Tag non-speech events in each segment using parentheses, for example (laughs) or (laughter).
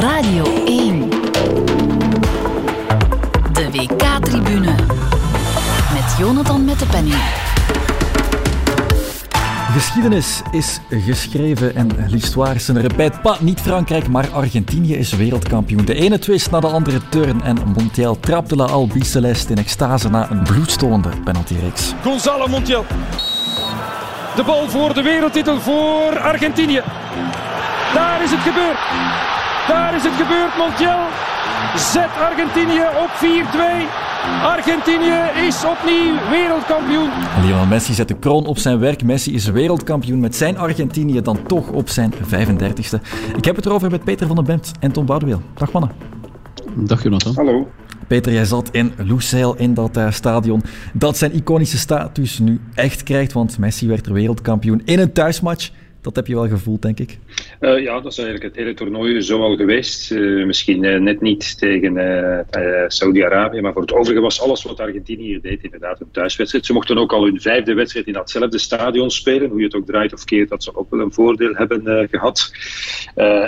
Radio 1. De WK-tribune. Met Jonathan met de penning. Geschiedenis is geschreven en l'histoire is een repijt. pas. Niet Frankrijk, maar Argentinië is wereldkampioen. De ene twist na de andere turn en Montiel trapte La Albi Celeste in extase na een bloedstollende penaltyreeks. Gonzalo Montiel. De bal voor de wereldtitel voor Argentinië. Daar is het gebeurd. Daar is het gebeurd. Montiel zet Argentinië op 4-2. Argentinië is opnieuw wereldkampioen. Lionel Messi zet de kroon op zijn werk. Messi is wereldkampioen met zijn Argentinië dan toch op zijn 35ste. Ik heb het erover met Peter van den Bemt en Tom Boudeweel. Dag mannen. Dag Jonathan. Hallo. Peter, jij zat in Lusail in dat uh, stadion dat zijn iconische status nu echt krijgt, want Messi werd er wereldkampioen in een thuismatch. Dat heb je wel gevoeld, denk ik. Uh, ja, dat is eigenlijk het hele toernooi zo al geweest. Uh, misschien uh, net niet tegen Saudi-Arabië, maar voor het overige was alles wat Argentinië hier deed inderdaad een thuiswedstrijd. Ze mochten ook al hun vijfde wedstrijd in datzelfde stadion spelen. Hoe je het ook draait of keert, dat ze ook wel een voordeel hebben gehad.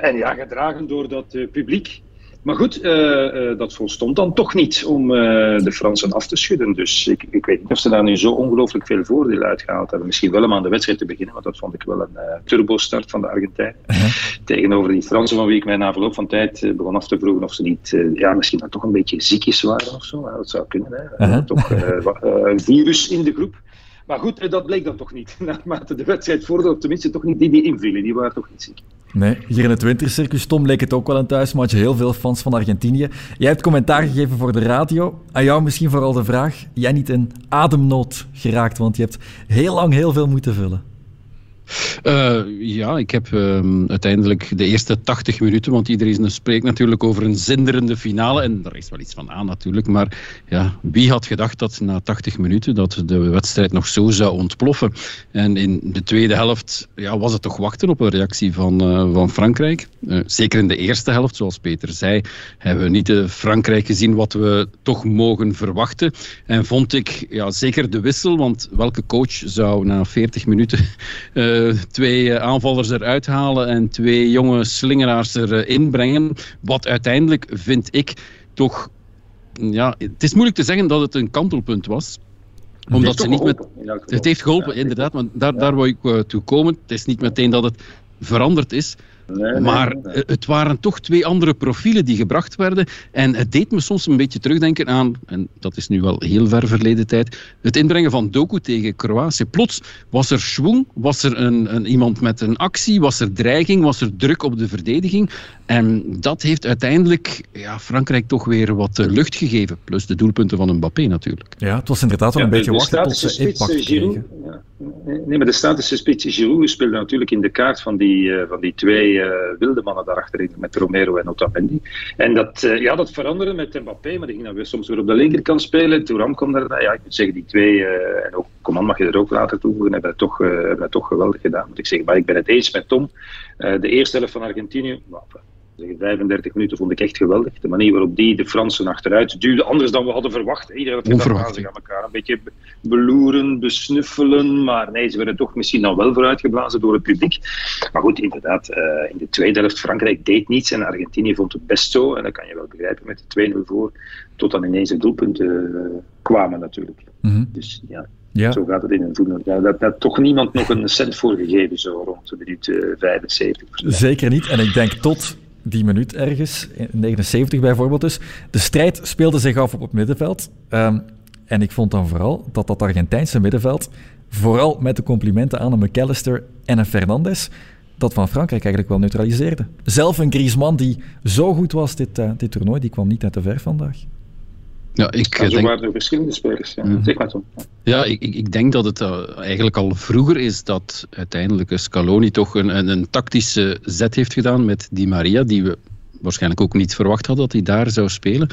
en ja, gedragen door dat publiek. Maar goed, uh, uh, dat volstond dan toch niet om uh, de Fransen af te schudden. Dus ik, ik, weet niet of ze daar nu zo ongelooflijk veel voordeel uitgehaald hebben. Misschien wel om aan de wedstrijd te beginnen, want dat vond ik wel een turbo-start van de Argentijnen. -huh. Tegenover die Fransen, van wie ik mij na verloop van tijd begon af te vroegen of ze niet, ja, misschien dan toch een beetje ziekjes waren of zo. dat zou kunnen. Hè. -huh. Toch een virus in de groep. Maar goed, dat bleek dan toch niet. (laughs) Naarmate de wedstrijd vorderde, of tenminste toch niet die die invielen. Die waren toch niet ziek. Nee, hier in het wintercircus, Tom, leek het ook wel een thuismatch. Heel veel fans van Argentinië. Jij hebt commentaar gegeven voor de radio. Aan jou misschien vooral de vraag, jij niet in ademnood geraakt, want je hebt heel lang heel veel moeten vullen. Uh, ja, ik heb uh, uiteindelijk de eerste 80 minuten, want iedereen spreekt natuurlijk over een zinderende finale en daar is wel iets van aan natuurlijk, maar ja, wie had gedacht dat na 80 minuten dat de wedstrijd nog zo zou ontploffen? En in de tweede helft ja, was het toch wachten op een reactie van, uh, van Frankrijk. zeker in de eerste helft, zoals Peter zei, hebben we niet de Frankrijk gezien wat we toch mogen verwachten. En vond ik ja, zeker de wissel, want welke coach zou na 40 minuten (laughs) uh, twee aanvallers eruit halen en twee jonge slingeraars erin brengen. Wat uiteindelijk, vind ik, toch... Ja, het is moeilijk te zeggen dat het een kantelpunt was. Omdat ze niet met... Het heeft geholpen, inderdaad. Maar daar, daar wou ik uh, toe komen. Het is niet meteen dat het veranderd is. Maar nee. het waren toch twee andere profielen die gebracht werden. En het deed me soms een beetje terugdenken aan, en dat is nu wel heel ver verleden tijd, het inbrengen van Doku tegen Kroatië. Plots was er schwung, was er een, een, iemand met een actie, was er dreiging, was er druk op de verdediging. En dat heeft uiteindelijk ja, Frankrijk toch weer wat lucht gegeven. Plus de doelpunten van Mbappé natuurlijk. Ja, het was inderdaad wel een ja, beetje wachten tot ze impact kregen. Ja. Nee, maar de statische spits Giroud speelde natuurlijk in de kaart van die, uh, van die twee uh, wilde mannen daarachter met Romero en Otamendi. En dat, uh, ja, dat veranderde met Mbappé, maar die ging dan weer soms weer op de linkerkant spelen. Thuram kwam daarbij. Ja, ik moet zeggen, die twee, en ook Coman mag je er ook later toevoegen, hebben het toch, hebben het toch geweldig gedaan, moet ik zeggen. Maar ik ben het eens met Tom. de eerste helft van Argentinië, nou, 35 minuten vond ik echt geweldig. De manier waarop die de Fransen achteruit duwden, anders dan we hadden verwacht. Iedereen had gedacht, ze gaan elkaar een beetje beloeren, besnuffelen. Maar nee, ze werden toch misschien dan wel vooruitgeblazen door het publiek. Maar goed, inderdaad, uh, in de tweede helft Frankrijk deed niets en Argentinië vond het best zo. En dat kan je wel begrijpen met de 2-0 voor. Tot dan ineens de doelpunten uh, kwamen natuurlijk. Mm -hmm. Dus ja, ja. Zo gaat het in een voetbal. Ja, dat had toch niemand nog een cent voor gegeven, zo rond de minuut uh, 75. Zeker niet. En ik denk tot die minuut ergens, in 79 bijvoorbeeld dus. De strijd speelde zich af op het middenveld. Um, en ik vond dan vooral dat dat Argentijnse middenveld, vooral met de complimenten aan een McAllister en een Fernandes, dat van Frankrijk eigenlijk wel neutraliseerde. Zelf een Griezmann die zo goed was dit, uh, dit toernooi, die kwam niet uit de ver vandaag. Ja, ik ja, zo denk... waren er verschillende spelers. Ja. Mm. Zeg maar zo. Ja, ik, ik denk dat het uh, eigenlijk al vroeger is dat uiteindelijk Scaloni toch een, een, een, tactische zet heeft gedaan met Di Maria, die we waarschijnlijk ook niet verwacht hadden dat hij daar zou spelen.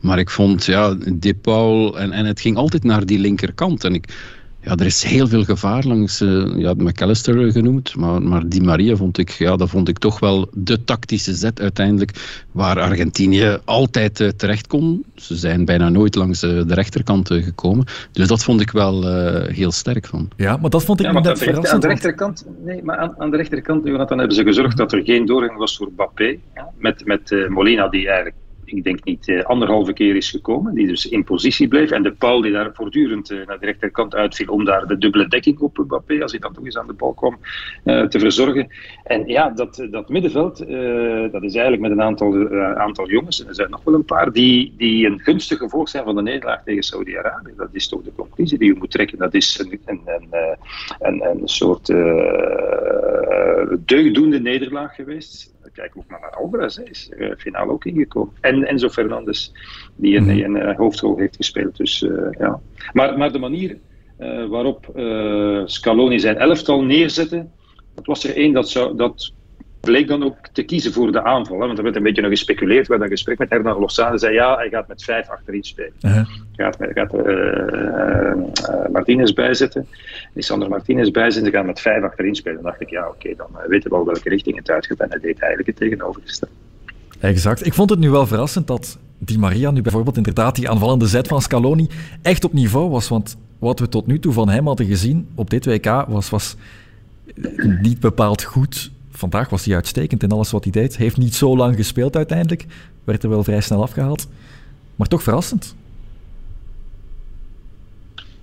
Maar ik vond, ja, De Paul, en, en het ging altijd naar die linkerkant. En ik, ja, er is heel veel gevaar langs uh, ja, McAllister genoemd, maar, maar Di Maria vond ik, ja, dat vond ik toch wel de tactische zet uiteindelijk, waar Argentinië altijd uh, terecht kon. Ze zijn bijna nooit langs uh, de rechterkant gekomen, dus dat vond ik wel heel sterk van. Ja, maar dat vond ik ja, net verrassend. Aan de rechterkant, nee, maar aan, aan de rechterkant, Jonathan, hebben ze gezorgd dat er geen doorgang was voor Bappé, met, met Molina die eigenlijk ik denk niet, uh, anderhalve keer is gekomen. Die dus in positie bleef. En de Paul die daar voortdurend uh, naar de rechterkant uitviel om daar de dubbele dekking op Mbappé, als hij dan toch eens aan de bal kwam, uh, te verzorgen. En ja, dat, dat middenveld, dat is eigenlijk met een aantal, aantal jongens, en er zijn nog wel een paar, die, die een gunstig gevolg zijn van de nederlaag tegen Saudi-Arabië. Dat is toch de conclusie die je moet trekken. Dat is een, een, een, een, een soort deugdoende nederlaag geweest kijk ook naar Alvarez, hij is uh, finale ook ingekomen. En Enzo Fernandes, die een, mhm. een, een hoofdrol heeft gespeeld. Dus, ja. maar, maar de manier waarop Scaloni zijn elftal neerzette, dat was er één dat, zou, dat bleek dan ook te kiezen voor de aanval. Hè? Want er werd een beetje nog gespeculeerd. We hadden een gesprek met Hernan Lozano. zei ja, hij gaat met vijf achterin spelen. Uh -huh. Gaat, gaat uh, uh, Martinez bijzetten. Lisandro Martinez bijzetten. Ze gaan met vijf achterin spelen. Dan dacht ik, ja, oké, okay, dan weten we al welke richting het uitgaat. En hij deed eigenlijk het tegenovergestelde. Exact. Ik vond het nu wel verrassend dat Di Maria nu bijvoorbeeld inderdaad die aanvallende zet van Scaloni echt op niveau was. Want wat we tot nu toe van hem hadden gezien op dit WK was, was niet bepaald goed vandaag was hij uitstekend in alles wat hij deed. Heeft niet zo lang gespeeld uiteindelijk. Werd er wel vrij snel afgehaald. Maar toch verrassend.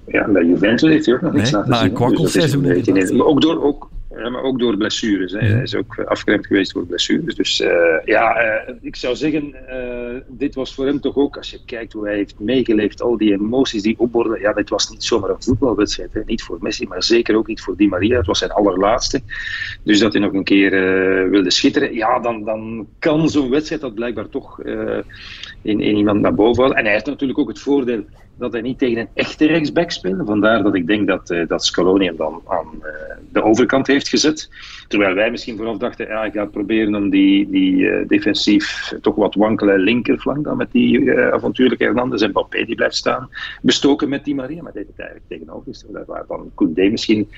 Ja, bij Juventus heeft hij ook nog niks nee, laten zien. Na een. Dus maar ook door, ook, ja, maar ook door blessures. Hè. Hij is ook afgeremd geweest door blessures. Dus uh, ja, uh, ik zou zeggen, uh, dit was voor hem toch ook, als je kijkt hoe hij heeft meegeleefd, al die emoties die opborden. Ja, dit was niet zomaar een voetbalwedstrijd. Hè. Niet voor Messi, maar zeker ook niet voor Di Maria. Het was zijn allerlaatste. Dus dat hij nog een keer wilde schitteren. Ja, dan, dan kan zo'n wedstrijd dat blijkbaar toch in, in iemand naar boven halen. En hij heeft natuurlijk ook het voordeel dat hij niet tegen een echte rechtsback speelde. Vandaar dat ik denk dat, uh, dat Scaloni hem dan aan uh, de overkant heeft gezet. Terwijl wij misschien vooraf dachten, ja, hij gaat proberen om die, die uh, defensief toch wat wankele linkerflank dan met die avontuurlijke Hernandez en Mbappé die blijft staan, bestoken met die Maria. Maar deed het eigenlijk tegenover. Waar dan Koundé misschien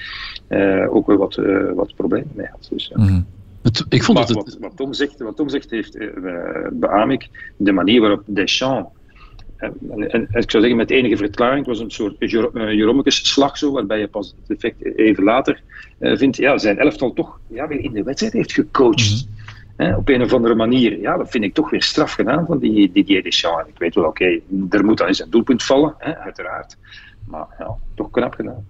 ook wel wat, wat problemen mee had. Dus, mm -hmm. Het, ik vond maar, het... wat, wat, Tom zegt, wat Tom zegt heeft, beaam ik, de manier waarop Deschamps en, en, ik zou zeggen met enige verklaring, het was een soort Jeromekes slag zo, waarbij je pas het effect even later uh, vindt, ja, zijn elftal toch ja, weer in de wedstrijd heeft gecoacht. Mm -hmm. op een of andere manier. Ja, dat vind ik toch weer straf gedaan van die Didier Deschamps. Ik weet wel, oké, okay, er moet dan eens een doelpunt vallen, hè, uiteraard. Maar ja, toch knap gedaan.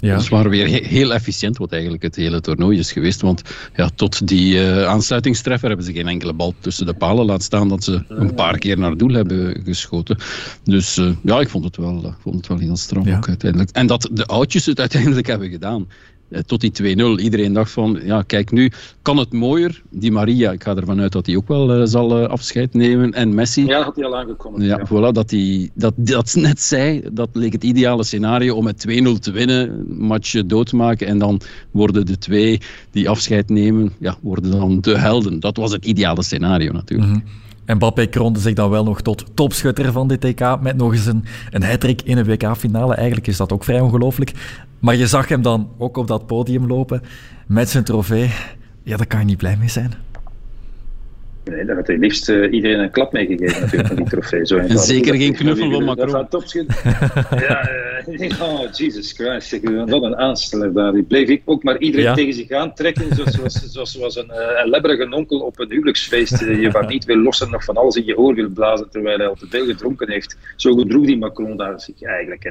Ja. Ze waren weer heel efficiënt, wat eigenlijk het hele toernooi is geweest. Want ja, tot die uh, aansluitingstreffer hebben ze geen enkele bal tussen de palen laten staan dat ze een paar keer naar doel hebben geschoten. Dus uh, ja, ik vond het wel, uh, vond het wel heel ja. ook uiteindelijk. En dat de oudjes het uiteindelijk (laughs) hebben gedaan. Eh, tot die 2-0. Iedereen dacht van, ja, kijk nu, kan het mooier? Die Maria, ik ga ervan uit dat hij ook wel uh, zal uh, afscheid nemen. En Messi. Ja, had hij al aangekomen. Ja, ja. Voilà, dat hij dat, dat net zei, dat leek het ideale scenario om met 2-0 te winnen, match doodmaken. En dan worden de twee die afscheid nemen, ja, worden dan de helden. Dat was het ideale scenario natuurlijk. Mm -hmm. En Mbappé kroonde zich dan wel nog tot topschutter van dit TK met nog eens een, een hat-trick in een WK-finale. Eigenlijk is dat ook vrij ongelooflijk. Maar je zag hem dan ook op dat podium lopen met zijn trofee. Ja, daar kan je niet blij mee zijn. Nee, daar had hij liefst uh, iedereen een klap mee gegeven natuurlijk, van die (laughs) trofee. Zo en zeker geen knuffel van Macron. Dat topschiet. (laughs) ja, (laughs) oh, Jesus Christ. Wat een aansteller daar. Die bleef ik ook maar iedereen ja. tegen zich aantrekken, zoals, zoals, zoals, een, uh, een lebberige onkel op een huwelijksfeest. je waar (laughs) niet wil lossen, nog van alles in je oor wil blazen, terwijl hij al te veel gedronken heeft. Zo gedroeg die Macron daar zich eigenlijk. Hè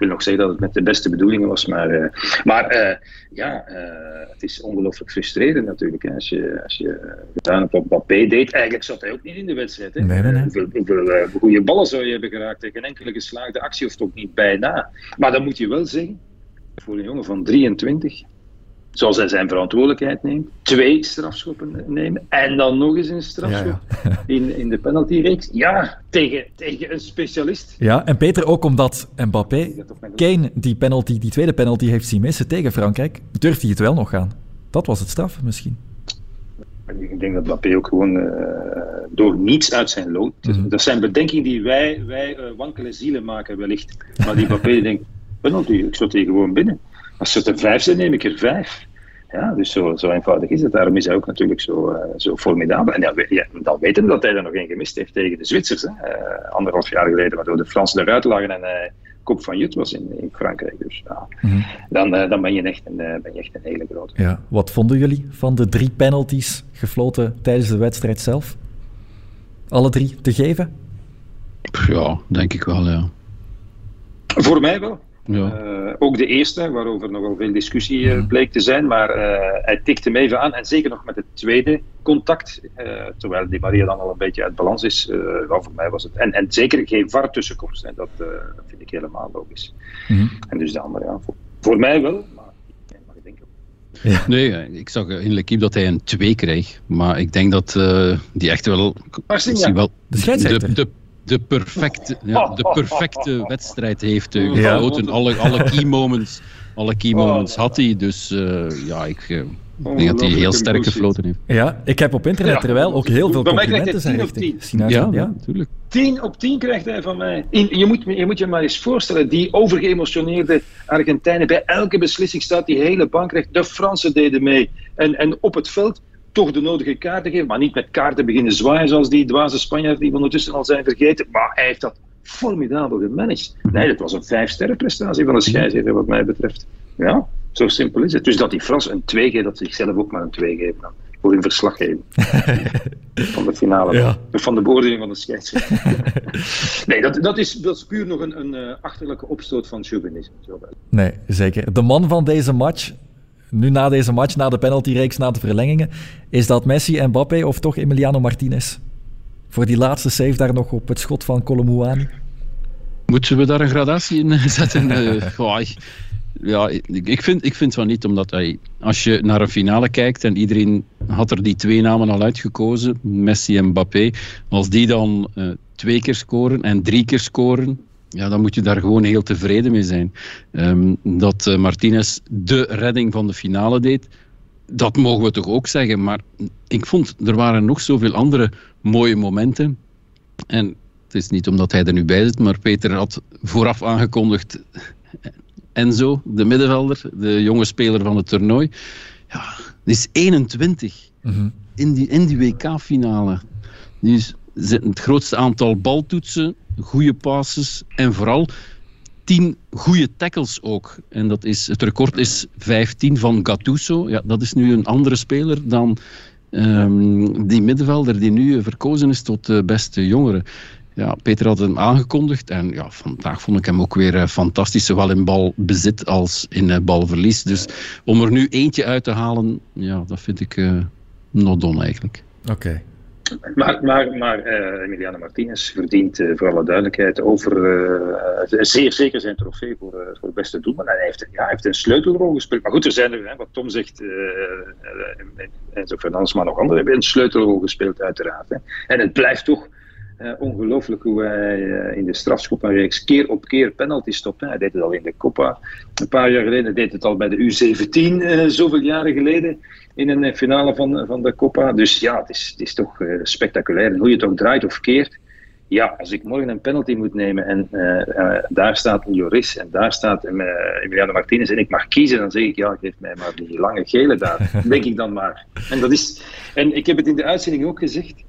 wil nog zeggen dat het met de beste bedoelingen was, maar, uh, maar uh, ja, uh, het is ongelooflijk frustrerend natuurlijk. Hè, als, je, als je gedaan hebt wat Mbappé deed. Eigenlijk zat hij ook niet in de wedstrijd. Hè. Nee, nee, nee. Hoeveel, hoeveel goede ballen zou je hebben geraakt? Geen enkele geslaagde actie of toch niet bijna. Maar dan moet je wel zeggen, voor een jongen van 23, zoals hij zijn verantwoordelijkheid neemt, twee strafschoppen nemen en dan nog eens een strafschop ja, ja. (laughs) in, in de penaltyreeks. Ja, tegen, tegen een specialist. Ja, en Peter, ook omdat Mbappé Kane die, penalty, die tweede penalty heeft zien missen tegen Frankrijk, durft hij het wel nog gaan. Dat was het straf misschien. Ik denk dat Mbappé ook gewoon uh, door niets uit zijn lood. Mm -hmm. Dat zijn bedenkingen die wij, wij uh, wankele zielen maken wellicht. Maar die (laughs) Mbappé denkt, penalty. Ik zat die gewoon binnen. Als ze er vijf zijn, neem ik er vijf. Ja, dus zo, zo eenvoudig is het. Daarom is hij ook natuurlijk zo, uh, zo formidabel. En ja, ja, dan weten we dat hij er nog één gemist heeft tegen de Zwitsers. Hè. Uh, anderhalf jaar geleden, waardoor de Fransen eruit lagen en hij kop van Jut was in, in Frankrijk. Dus ja, mm -hmm. dan, uh, dan ben, je echt een, ben je echt een hele grote. Ja. Wat vonden jullie van de drie penalties gefloten tijdens de wedstrijd zelf? Alle drie te geven? Ja, denk ik wel, ja. Voor mij wel. Ja. Uh, ook de eerste, waarover nogal veel discussie uh, bleek te zijn, maar uh, hij tikte hem even aan. En zeker nog met het tweede contact, terwijl die Maria dan al een beetje uit balans is. wel, voor mij was het. En, en zeker geen VAR tussenkomst, hè, dat vind ik helemaal logisch. Mm -hmm. En dus de andere, ja, voor, voor mij wel, maar ik denk ja. Nee, ik zag in L'Equipe dat hij een 2 kreeg, maar ik denk dat die echt wel. ja. wel de, de, de de perfecte, ja, de perfecte (laughs) wedstrijd heeft uh, gefloten. Alle, alle (laughs) key moments, alle key moments had hij. Dus uh, ja, ik uh, denk dat hij heel sterk gefloten heeft. Ja, ik heb op internet ja. terwijl ook heel veel complimenten zijn richting Ja, ja, natuurlijk. 10 op 10 krijgt hij van mij. In, je, moet, je moet je maar eens voorstellen, die overgeëmotioneerde Argentijnen, bij elke beslissing staat die hele bank recht. De Fransen deden mee. En, en op het veld toch de nodige kaarten geven, maar niet met kaarten beginnen zwaaien zoals die dwaze Spanjaarden die we ondertussen al zijn vergeten. Maar hij heeft dat formidabel gemanaged. Nee, dat was een vijf-sterren prestatie van de scheidsrechter wat mij betreft. Ja, zo simpel is het. Dus dat die Fransen een 2 geven, dat ze zichzelf ook maar een 2 geven dan. Voor hun verslaggeving. (laughs) van de finale. Ja. Van de beoordeling van de scheidsrechter. nee, dat, dat, is, dat is puur nog een, een uh, achterlijke opstoot van chauvinisme. Nee, zeker. De man van deze match, nu na deze match, na de penaltyreeks, na de verlengingen, is dat Messi en Mbappé of toch Emiliano Martinez? Voor die laatste save daar nog op het schot van Colomouani. Moeten we daar een gradatie in zetten? uh, ja, ik vind, ik vind van niet, omdat hij, als je naar een finale kijkt en iedereen had er die twee namen al uitgekozen, Messi en Mbappé, als die dan uh, twee keer scoren en drie keer scoren, ja, dan moet je daar gewoon heel tevreden mee zijn. Um, dat uh, Martinez de redding van de finale deed, dat mogen we toch ook zeggen. Maar ik vond, er waren nog zoveel andere mooie momenten. En het is niet omdat hij er nu bij zit, maar Peter had vooraf aangekondigd (laughs) Enzo, de middenvelder, de jonge speler van het toernooi. Ja, die is 21 mm -hmm. in die, in die WK-finale. Die is het grootste aantal baltoetsen, goede passes en vooral 10 goede tackles ook. En dat is, het record is 15 van Gattuso. Ja, dat is nu een andere speler dan um, die middenvelder die nu verkozen is tot de beste jongere. Ja, Peter had hem aangekondigd en ja, vandaag vond ik hem ook weer uh, fantastisch, zowel in balbezit als in uh, balverlies. Dus om er nu eentje uit te halen, ja, dat vind ik uh, not done eigenlijk. Oké. Maar, maar, maar uh, Emiliano Martinez verdient uh, voor alle duidelijkheid over uh, zeer zeker zijn trofee voor, voor het beste. En hij heeft, ja, hij heeft een sleutelrol gespeeld. Maar goed, er zijn er, hè, wat Tom zegt, en zo Fernandes, maar nog anderen hebben een sleutelrol gespeeld, uiteraard. Hè. En het blijft toch ongelooflijk hoe hij in de strafschoppenreeks keer op keer penalty stopt. Hij deed het al in de Copa een paar jaar geleden. Hij deed het al bij de U17 uh, zoveel jaren geleden in een finale van, van de Copa. Dus ja, het is, het is toch spectaculair. En hoe je het ook draait of keert. Ja, als ik morgen een penalty moet nemen en daar staat een Joris en daar staat Emiliano Martinez en ik mag kiezen, dan zeg ik ja, geef mij maar die lange gele daar. (laughs) denk ik dan maar. En, dat is, en ik heb het in de uitzending ook gezegd.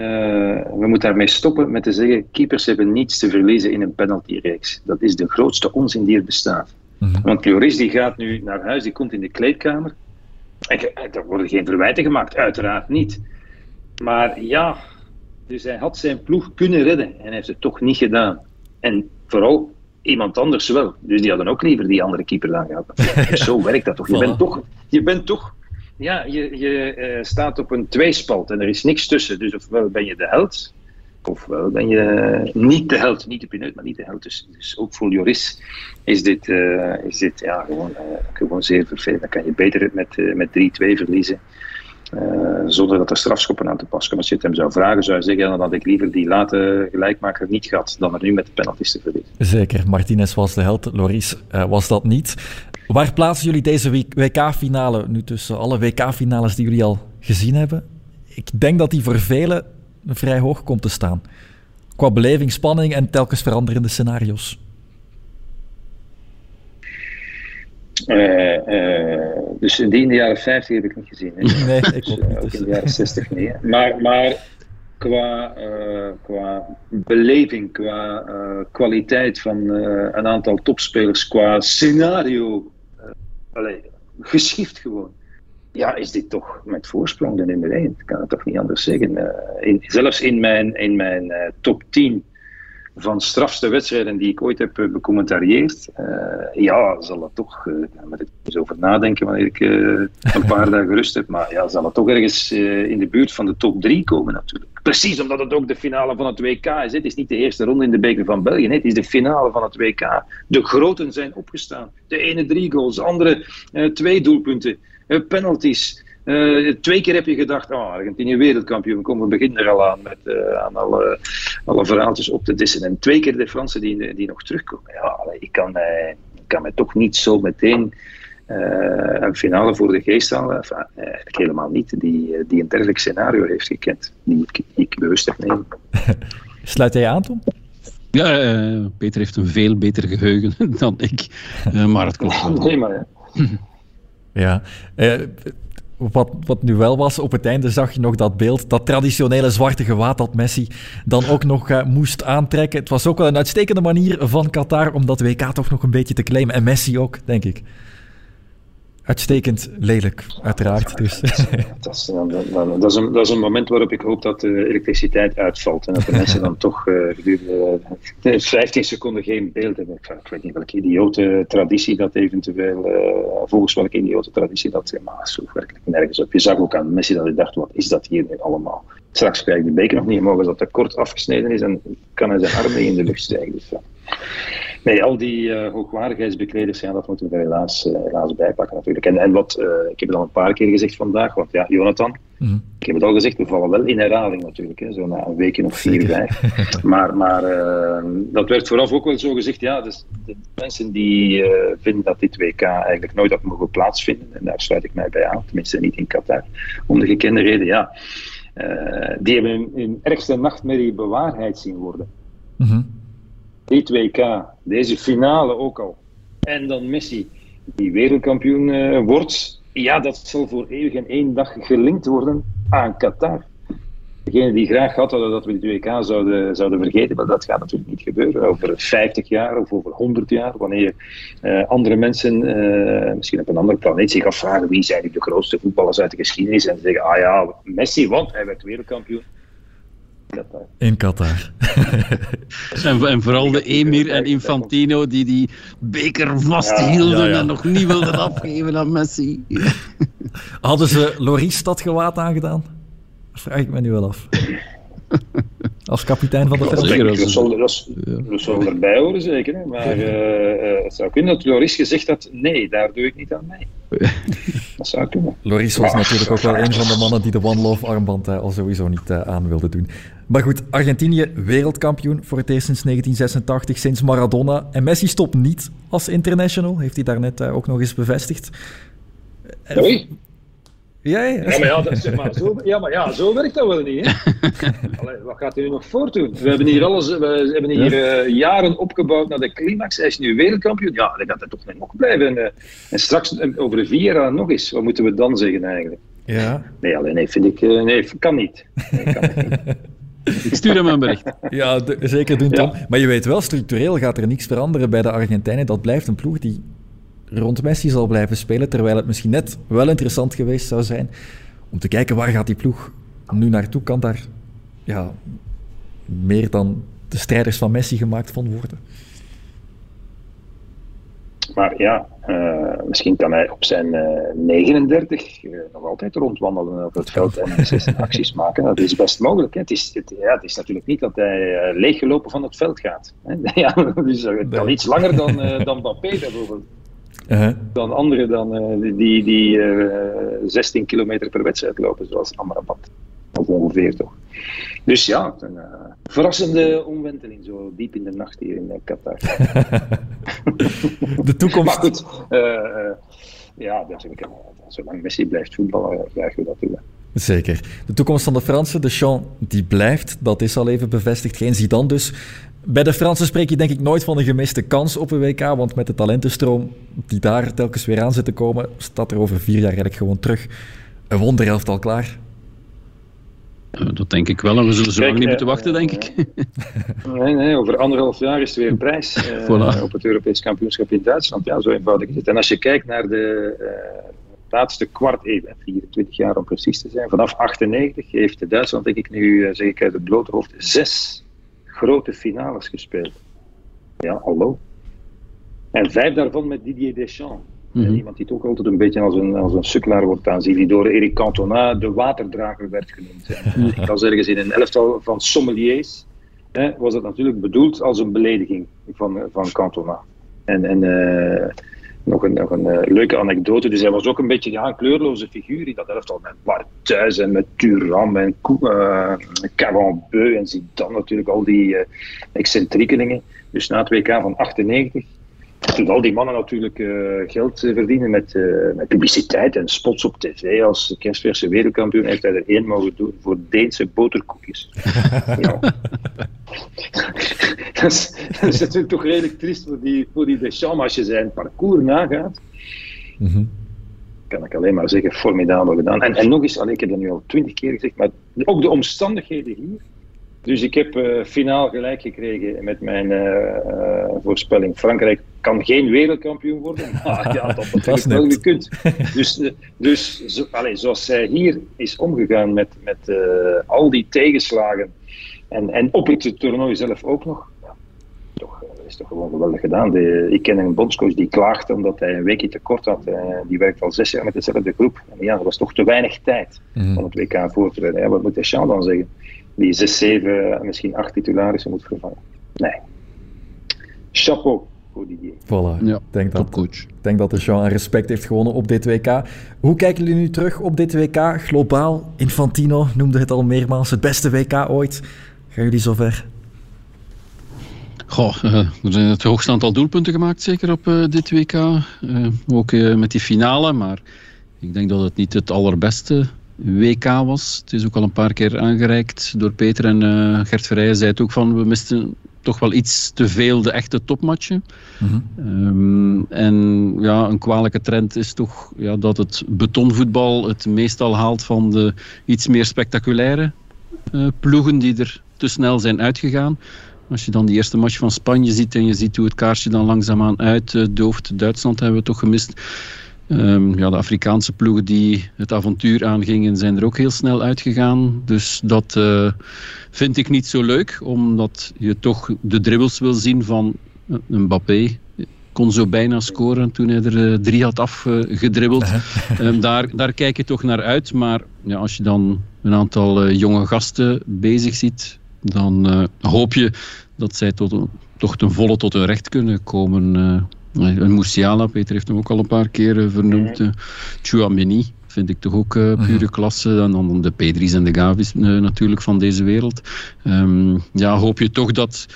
Uh, we moeten daarmee stoppen met te zeggen: keepers hebben niets te verliezen in een penaltyreeks. Dat is de grootste onzin die er bestaat. Mm -hmm. Want Lloris die gaat nu naar huis, die komt in de kleedkamer. En er worden geen verwijten gemaakt, uiteraard niet. Maar ja, dus hij had zijn ploeg kunnen redden en hij heeft het toch niet gedaan. En vooral iemand anders wel. Dus die hadden ook liever die andere keeper dan gehad. (laughs) Zo werkt dat toch? Je bent toch, je bent toch ja, je, je uh, staat op een tweespalt en er is niks tussen. Dus ofwel ben je de held, ofwel ben je niet de held. Niet de pineut, maar niet de held. Dus, dus ook voor Joris is dit, uh, is dit ja, gewoon, uh, gewoon zeer vervelend. Dan kan je beter met, met 3-2 verliezen. zonder dat er strafschoppen aan te pas komen. Als je het hem zou vragen, zou je zeggen: dan had ik liever die late gelijkmaker niet gehad. dan er nu met de penalties te verliezen. Zeker, Martinez was de held, Loris was dat niet. Waar plaatsen jullie deze WK-finale nu tussen alle WK-finales die jullie al gezien hebben? Ik denk dat die voor velen vrij hoog komt te staan. Qua beleving, spanning en telkens veranderende scenario's. dus die in de jaren 50 heb ik niet gezien. Hè. (laughs) Nee, ik Dus, ook niet, ook dus. in de jaren 60 niet. hè. Maar, maar qua, eh, qua beleving, qua eh, kwaliteit van eh, een aantal topspelers, qua scenario, allee, geschift gewoon. Ja, is dit toch met voorsprong de nummer 1? Ik kan het toch niet anders zeggen. In, zelfs in mijn, in mijn uh, top 10 van strafste wedstrijden die ik ooit heb uh, becommentarieerd, ja, zal het toch, uh, moet ik eens over nadenken wanneer ik een paar (laughs) dagen rust heb, maar ja, zal het toch ergens in de buurt van de top 3 komen natuurlijk. Precies omdat het ook de finale van het WK is. Het is niet de eerste ronde in de beker van België. Het is de finale van het WK. De groten zijn opgestaan. De ene drie goals, de andere twee doelpunten, penalties. Uh, twee keer heb je gedacht, oh, Argentinië wereldkampioen, kom, we beginnen er al aan met uh, aan alle, alle verhaaltjes op te dissen. En twee keer de Fransen die, die nog terugkomen. Ja, ik, kan mij, ik kan mij toch niet zo meteen uh, een finale voor de geest halen. Enfin, eigenlijk helemaal niet, die, die een dergelijk scenario heeft gekend. Die ik, die ik bewust heb nemen. (laughs) Sluit jij aan, Tom? Ja, uh, Peter heeft een veel beter geheugen (laughs) dan ik. Uh, maar het klopt (laughs) wel. Nee, maar ja. Ja. Uh, wat, wat nu wel was, op het einde zag je nog dat beeld, dat traditionele zwarte gewaad dat Messi dan ook nog uh, moest aantrekken. Het was ook wel een uitstekende manier van Qatar om dat WK toch nog een beetje te claimen. En Messi ook, denk ik. Uitstekend lelijk, uiteraard. Dus. Dat, is, dat, is een, dat is een moment waarop ik hoop dat de elektriciteit uitvalt en dat de (laughs) mensen dan toch gedurende (laughs) uh, 15 seconden geen beeld hebben. Ik weet niet welke idiote traditie dat eventueel, uh, volgens welke idiote traditie dat, maar sloeg werkelijk nergens op. Je zag ook aan Messi dat hij dacht, wat is dat hier nu allemaal? Straks krijg ik de beker nog niet omhoog als dat tekort afgesneden is en kan hij zijn armen in de lucht stijgen. Dus, ja. Nee, al die uh, hoogwaardigheidsbekleders, ja, dat moeten we er helaas, uh, helaas bij pakken natuurlijk. En, en wat, uh, ik heb het al een paar keer gezegd vandaag, want ja, Jonathan, mm. ik heb het al gezegd, we vallen wel in herhaling natuurlijk, hè, zo na een weekje of vier, vijf. (laughs) maar maar dat werd vooraf ook wel zo gezegd, ja, dus de mensen die vinden dat dit WK eigenlijk nooit had mogen plaatsvinden, en daar sluit ik mij bij aan, tenminste niet in Qatar, om de gekende reden, ja, die hebben hun, hun ergste nachtmerrie bewaarheid zien worden. Mm -hmm dit WK, deze finale ook al. En dan Messi, die wereldkampioen uh, wordt. Ja, dat zal voor eeuwig en één dag gelinkt worden aan Qatar. Degene die graag had hadden dat we dit WK zouden, zouden vergeten, maar dat gaat natuurlijk niet gebeuren. Over 50 jaar of over 100 jaar, wanneer uh, andere mensen, uh, misschien op een andere planeet, zich afvragen wie zijn nu de grootste voetballers uit de geschiedenis en zeggen, ah ja, Messi, want hij werd wereldkampioen. Qatar. In Qatar. (laughs) en, en, vooral de Emir en Infantino die die beker vasthielden ja, ja, ja. en nog niet wilden afgeven aan Messi. (laughs) Hadden ze Loris dat gewaad aangedaan? Dat vraag ik me nu wel af. Als kapitein van de federatie. Dat, dat, zal, erbij horen, zeker. Hè? Maar uh, uh, het zou kunnen dat Loris gezegd had: nee, daar doe ik niet aan mee. (laughs) dat zou kunnen. Loris was natuurlijk ook wel een van de mannen die de One Love armband uh, al sowieso niet aan wilde doen. Maar goed, Argentinië wereldkampioen voor het eerst sinds 1986, sinds Maradona. En Messi stopt niet als international, heeft hij daarnet ook nog eens bevestigd. Oei. Ja, ja. ja, maar ja, dat, zeg maar, zo, ja, maar ja, zo werkt dat wel niet. Hè? (laughs) Allee, wat gaat hij nu nog voortdoen? We hebben hier, alles, we hebben hier uh, jaren opgebouwd naar de climax. Hij is nu wereldkampioen. Ja, dan gaat hij toch nog blijven. En, uh, en straks, uh, over vier jaar nog eens. Wat moeten we dan zeggen eigenlijk? Ja. Nee, alleen, nee, vind ik, nee, kan niet. Nee, kan niet. (laughs) Ik stuur hem een bericht. Ja, de, zeker doen, Tom. Ja. Maar je weet wel, structureel gaat er niks veranderen bij de Argentijnen. Dat blijft een ploeg die rond Messi zal blijven spelen, terwijl het misschien net wel interessant geweest zou zijn om te kijken waar gaat die ploeg nu naartoe. Kan daar ja, meer dan de strijders van Messi gemaakt van worden? Maar ja, uh, misschien kan hij op zijn uh, 39 uh, nog altijd rondwandelen op het veld en (laughs) acties maken. Dat is best mogelijk. Hè. Het, is, het, ja, het is natuurlijk niet dat hij leeggelopen van het veld gaat. Hè. (laughs) Ja, dus het kan iets langer dan, (laughs) dan Mbappé bijvoorbeeld. Uh-huh. Dan anderen dan, die, die uh, 16 kilometer per wedstrijd lopen, zoals Amrabat. Ongeveer toch. Dus ja, een uh, verrassende omwenteling, zo diep in de nacht hier in Qatar. (laughs) de toekomst. Maar goed, ja, natuurlijk, zolang Messi blijft voetballen, krijgen we dat toe. Zeker. De toekomst van de Fransen, de Champ, die blijft. Dat is al even bevestigd. Geen Zidane dus. Bij de Fransen spreek je denk ik nooit van een gemiste kans op een WK, want met de talentenstroom die daar telkens weer aan zit te komen, staat er over vier jaar eigenlijk gewoon terug een wonderelftal klaar. Dat denk ik wel, en we zullen zo lang niet eh, moeten wachten, denk ik. Nee, nee, over anderhalf jaar is er weer een prijs (laughs) op het Europees kampioenschap in Duitsland. Ja, zo eenvoudig is het. En als je kijkt naar de laatste kwart eeuw, 24 jaar om precies te zijn, vanaf 98 heeft Duitsland, denk ik nu, zeg ik uit het blote hoofd, zes grote finales gespeeld. Ja, hallo. En vijf daarvan met Didier Deschamps. Mm Iemand die toch altijd een beetje als een, als een sukkelaar wordt aanzien, die door Eric Cantona de waterdrager werd genoemd. Ik was ergens in een elftal van sommeliers, hè, was dat natuurlijk bedoeld als een belediging van, van Cantona. En, en uh, nog een, nog een uh, leuke anekdote. Dus hij was ook een beetje ja, een kleurloze figuur in dat elftal. Met Barthuis en met Thuram en uh, Carambeu en dan natuurlijk al die uh, excentriekelingen. Dus na het WK van 98 toen al die mannen natuurlijk uh, geld verdienen met, uh, met, publiciteit en spots op tv. Als kerstverse wereldkampioen heeft hij er één mogen doen voor Deense boterkoekjes. (laughs) ja. (laughs) dat, is, dat, is, natuurlijk toch redelijk triest voor die, voor die Deschamps als je zijn parcours nagaat. Mm -hmm. Kan ik alleen maar zeggen, formidabel gedaan. En, en nog eens, allee, ik heb dat nu al twintig keer gezegd, maar ook de omstandigheden hier dus ik heb uh, finaal gelijk gekregen met mijn uh, voorspelling. Frankrijk kan geen wereldkampioen worden. (laughs) Maar ja, dat natuurlijk wel gekund. (laughs) Dus, dus zo, allez, zoals zij hier is omgegaan met, met al die tegenslagen. En, en op het toernooi zelf ook nog. Ja, toch, is toch gewoon geweldig gedaan. De, ik ken een bondscoach die klaagde omdat hij een weekje tekort had. die werkt al zes jaar met dezelfde groep. En ja, dat was toch te weinig tijd mm. om het WK voor te. Ja, wat moet Deschamps dan zeggen? Die 6, 7, misschien 8 titularissen moet vervangen. Nee. Chapeau. Voilà. Ja, denk dat, coach. Ik denk dat de Jean respect heeft gewonnen op dit WK. Hoe kijken jullie nu terug op dit WK? Globaal, Infantino noemde het al meermaals het beste WK ooit. Gaan jullie zover? Goh, er zijn het hoogste aantal doelpunten gemaakt, zeker op uh, dit WK. Uh, ook met die finale, maar ik denk dat het niet het allerbeste WK was. Het is ook al een paar keer aangereikt door Peter en uh, Gert Verrijen zei het ook van we misten toch wel iets te veel de echte topmatchen. Mm um, en ja, een kwalijke trend is toch ja, dat het betonvoetbal het meestal haalt van de iets meer spectaculaire uh, ploegen die er te snel zijn uitgegaan. Als je dan die eerste match van Spanje ziet en je ziet hoe het kaarsje dan langzaamaan uitdooft. Duitsland hebben we toch gemist. Um, ja, de Afrikaanse ploegen die het avontuur aangingen, zijn er ook heel snel uitgegaan. Dus dat uh, vind ik niet zo leuk, omdat je toch de dribbles wil zien van uh, Mbappé. Kon zo bijna scoren toen hij er uh, drie had afgedribbeld. um, (laughs) daar, daar kijk je toch naar uit. Maar ja, als je dan een aantal jonge gasten bezig ziet, dan hoop je dat zij tot, toch ten volle tot hun recht kunnen komen een Musiala, Peter heeft hem ook al een paar keer eh, vernoemd. Chouameni vind ik toch ook uh, pure mhm. klasse. En dan de Pedri's en de Gavi's natuurlijk van deze wereld. Um, ja, hoop je toch dat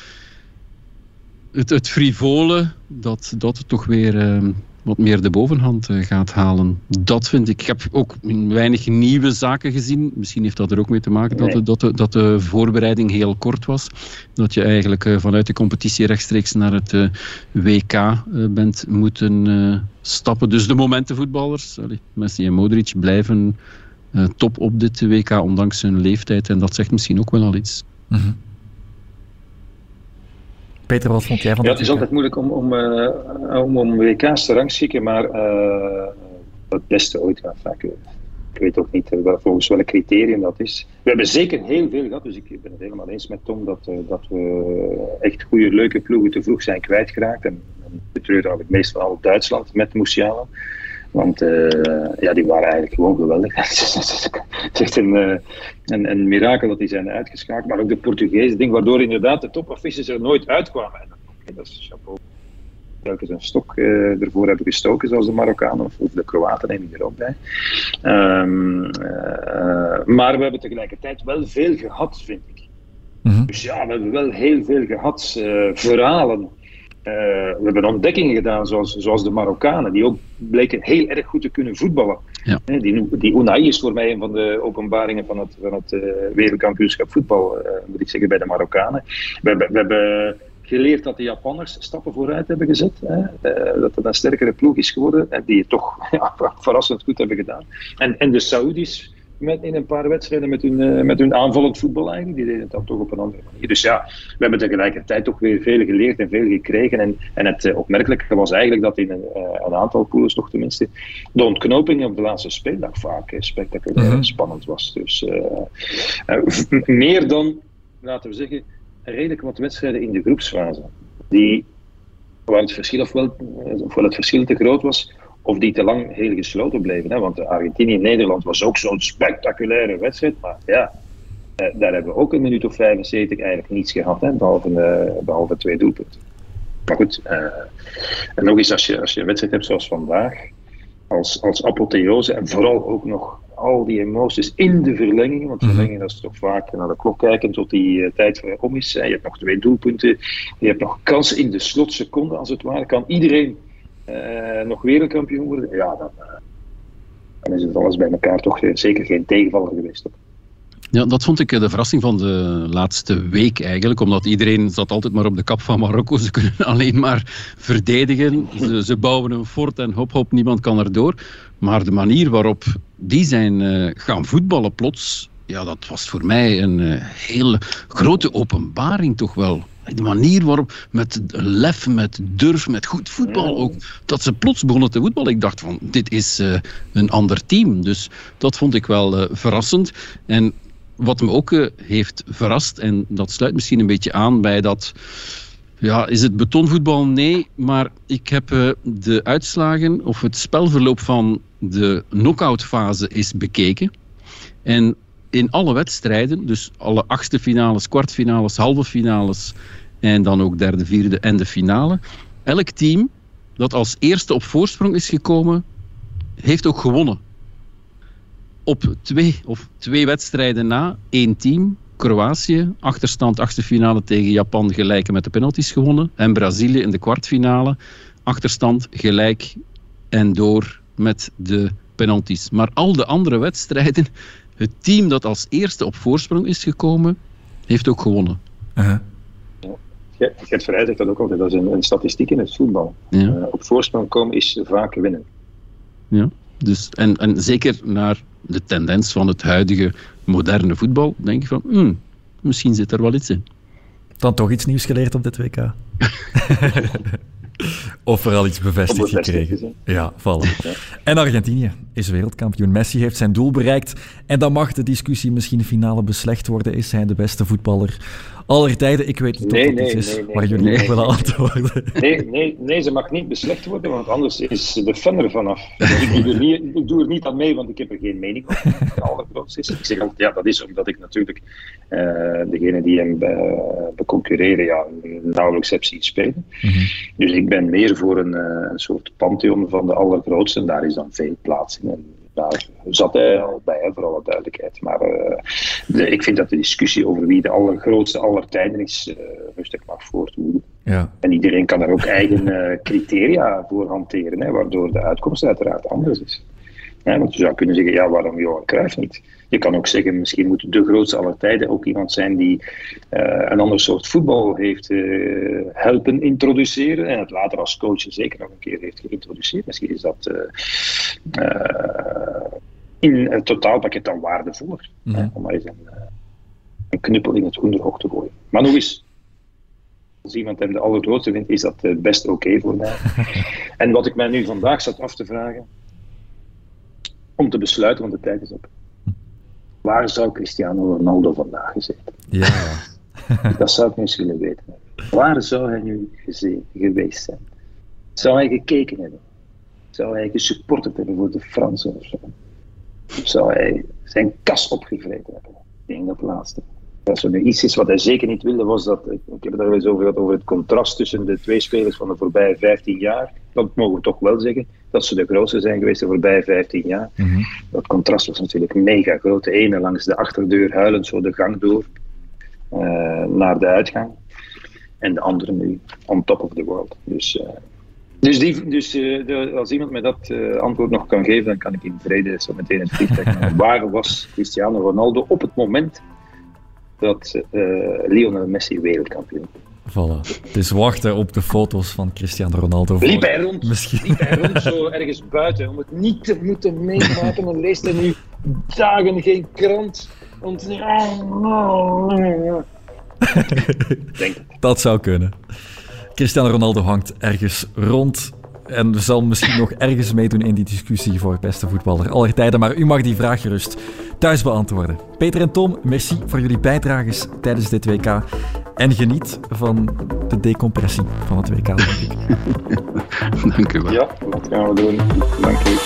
het, het frivole, dat dat toch weer... Uh, wat meer de bovenhand eh, gaat halen. Dat vind ik. Ik heb ook weinig nieuwe zaken gezien. Misschien heeft dat er ook mee te maken dat, de, dat, de, dat de voorbereiding heel kort was. Dat je eigenlijk eh, vanuit de competitie rechtstreeks naar het eh, WK bent moeten stappen. Dus de momentenvoetballers, Messi en Modric, blijven top op dit WK, ondanks hun leeftijd. En dat zegt misschien ook wel al iets. Mm Peter, wat vond jij van ja, Het is altijd moeilijk om, om, uh, om, om WK's te rangschikken, maar uh, het beste ooit. Ja, vaak, ik weet ook niet uh, volgens welk criterium dat is. We hebben zeker heel veel gehad, dus ik ben het helemaal eens met Tom dat, dat we echt goede, leuke ploegen te vroeg zijn kwijtgeraakt. En, en betreur het meest van al Duitsland met Musiala. Want uh, ja, die waren eigenlijk gewoon geweldig. (laughs) het is echt een, uh, een, een, mirakel dat die zijn uitgeschakeld. Maar ook de Portugese ding, waardoor inderdaad de topofficials er nooit uitkwamen. En okay, dat is chapeau. Telkens een stok uh, ervoor hebben gestoken, zoals de Marokkanen of, of de Kroaten, neem ik er ook bij. Um, maar we hebben tegelijkertijd wel veel gehad, vind ik. Mm -hmm. Dus ja, we hebben wel heel veel gehad. verhalen uh, we hebben ontdekkingen gedaan, zoals, zoals de Marokkanen, die ook bleken heel erg goed te kunnen voetballen. Ja. Die, die Unai is voor mij een van de openbaringen van het, van het uh, wereldkampioenschap voetbal, uh, moet ik zeggen, bij de Marokkanen. We hebben, we hebben geleerd dat de Japanners stappen vooruit hebben gezet. Hè. Dat het een sterkere ploeg is geworden, en die het toch ja, (laughs) verrassend goed hebben gedaan. En, en de Saoedi's met, in een paar wedstrijden met hun, uh, met hun aanvallend voetbal eigenlijk. Die deden het dan toch op een andere manier. Dus ja, we hebben tegelijkertijd toch weer veel geleerd en veel gekregen. En, en het uh, opmerkelijke was eigenlijk dat in een, uh, een aantal pools toch tenminste de ontknoping op de laatste speeldag vaak spectaculair -hmm. spannend was. Dus (laughs) meer dan, laten we zeggen, redelijk wat wedstrijden in de groepsfase. Die, waar het verschil, ofwel, ofwel het verschil te groot was, of die te lang heel gesloten bleven. Hè? Want Argentinië-Nederland was ook zo'n spectaculaire wedstrijd. Maar ja, eh, daar hebben we ook een minuut of 75 eigenlijk niets gehad, hè? Behalve, eh, behalve twee doelpunten. Maar goed, uh, en nog eens, als je, als je een wedstrijd hebt zoals vandaag, als, als apotheose en vooral ook nog al die emoties in de verlenging, want de verlenging dat is toch vaak naar de klok kijken tot die uh, tijd om is. Hè? Je hebt nog twee doelpunten, je hebt nog kansen in de slotseconde als het ware. Kan iedereen nog wereldkampioen worden, ja, dan, uh, dan, is het alles bij elkaar toch zeker geen tegenvaller geweest. Ja, dat vond ik de verrassing van de laatste week eigenlijk. Omdat iedereen zat altijd maar op de kap van Marokko. Ze kunnen (laughs) alleen maar verdedigen. Ze, bouwen een fort en hop hop, niemand kan erdoor. Maar de manier waarop die zijn gaan voetballen plots... Ja, dat was voor mij een hele grote openbaring toch wel. De manier waarop, met lef, met durf, met goed voetbal ook, dat ze plots begonnen te voetballen. Ik dacht van, dit is uh, een ander team. Dus dat vond ik wel uh, verrassend. En wat me ook uh, heeft verrast, en dat sluit misschien een beetje aan bij dat... Ja, is het betonvoetbal? Nee, maar ik heb de uitslagen of het spelverloop van de knock-out fase is bekeken. En in alle wedstrijden, dus alle achtste finales, kwartfinales, halve finales en dan ook derde, vierde en de finale. Elk team dat als eerste op voorsprong is gekomen, heeft ook gewonnen. Op twee, of twee wedstrijden na, één team, Kroatië, achterstand achtste finale tegen Japan, gelijk met de penalties gewonnen. En Brazilië in de kwartfinale, achterstand gelijk en door met de penalties. Maar al de andere wedstrijden het team dat als eerste op voorsprong is gekomen, heeft ook gewonnen. Uh -huh. Gert Vrij zegt dat ook altijd, dat is een, een statistiek in het voetbal. Ja. Uh, op voorsprong komen is vaak winnen. Ja, dus, en, en zeker naar de tendens van het huidige moderne voetbal, denk ik van, hmm, misschien zit er wel iets in. Dan toch iets nieuws geleerd op dit WK. (laughs) Of vooral iets bevestigd gekregen. Ja, vallen. Ja. En Argentinië is wereldkampioen. Messi heeft zijn doel bereikt. En dan mag de discussie misschien finale beslecht worden. Is hij de beste voetballer aller tijden? Ik weet niet nee, of dat nee, is nee, waar jullie op willen antwoorden. Nee, nee, nee, ze mag niet beslecht worden, want anders is de fan er vanaf. ik, doe er niet, ik doe er niet aan mee, want ik heb er geen mening allergrootste is. Ik zeg altijd, ja, dat is omdat ik natuurlijk uh, degene die hem be, beconcurreren, ja, nauwelijks heb zien spelen. Mm -hmm. Dus ik ben meer voor een, uh, een soort pantheon van de allergrootste. En daar is dan veel plaats in. En daar zat hij al bij, hè, voor alle duidelijkheid. Maar uh, de, ik vind dat de discussie over wie de allergrootste aller tijden is, uh, rustig mag voortduren. Ja. En iedereen kan daar ook eigen uh, criteria voor hanteren, hè, waardoor de uitkomst uiteraard anders is. Ja, want je zou kunnen zeggen, ja, waarom Johan Cruijff niet? Je kan ook zeggen, misschien moet de grootste aller tijden ook iemand zijn die uh, een ander soort voetbal heeft uh, helpen introduceren en het later als coach zeker nog een keer heeft geïntroduceerd. Misschien is dat uh, in het totaalpakket dan waardevoller. Mm -hmm. om maar eens een, een, knuppel in het hoenderhok te gooien. Maar nog eens, als iemand hem de allergrootste vindt, is dat best oké okay voor mij. (laughs) en wat ik mij nu vandaag zat af te vragen, om te besluiten, want de tijd is op. Waar zou Cristiano Ronaldo vandaag gezeten? Ja. (laughs) dat zou ik nu eens willen weten. Waar zou hij nu geweest zijn? Zou hij gekeken hebben? Zou hij gesupporterd hebben voor de Fransen of zo? Zou hij zijn kas opgevreten hebben? Ik denk dat laatste. Als er nu iets is wat hij zeker niet wilde, was dat. Ik heb het al eens over gehad over het contrast tussen de twee spelers van de voorbije 15 jaar. Dat mogen we toch wel zeggen dat ze de grootste zijn geweest de voorbije 15 jaar. Mm -hmm. Dat contrast was natuurlijk mega groot. De ene langs de achterdeur huilend zo de gang door uh, naar de uitgang. En de andere nu on top of the world. Dus uh, Dus, die, dus uh, de, als iemand mij dat antwoord nog kan geven, dan kan ik in vrede zo meteen het vliegtuig (laughs) Waar was Cristiano Ronaldo op het moment dat uh, Lionel Messi wereldkampioen Voilà. Dus wachten op de foto's van Cristiano Ronaldo. Liep hij rond, Misschien. liep hij rond zo ergens buiten om het niet te moeten meemaken en leest hij nu dagen geen krant. Te Denk Dat zou kunnen. Cristiano Ronaldo hangt ergens rond en zal misschien nog ergens meedoen in die discussie voor beste voetballer aller tijden. Maar u mag die vraag gerust thuis beantwoorden. Peter en Tom, merci voor jullie bijdrages tijdens dit WK. En geniet van de decompressie van het WK, denk ik. (laughs) Dank u wel. Ja, dat gaan we doen. Dank u.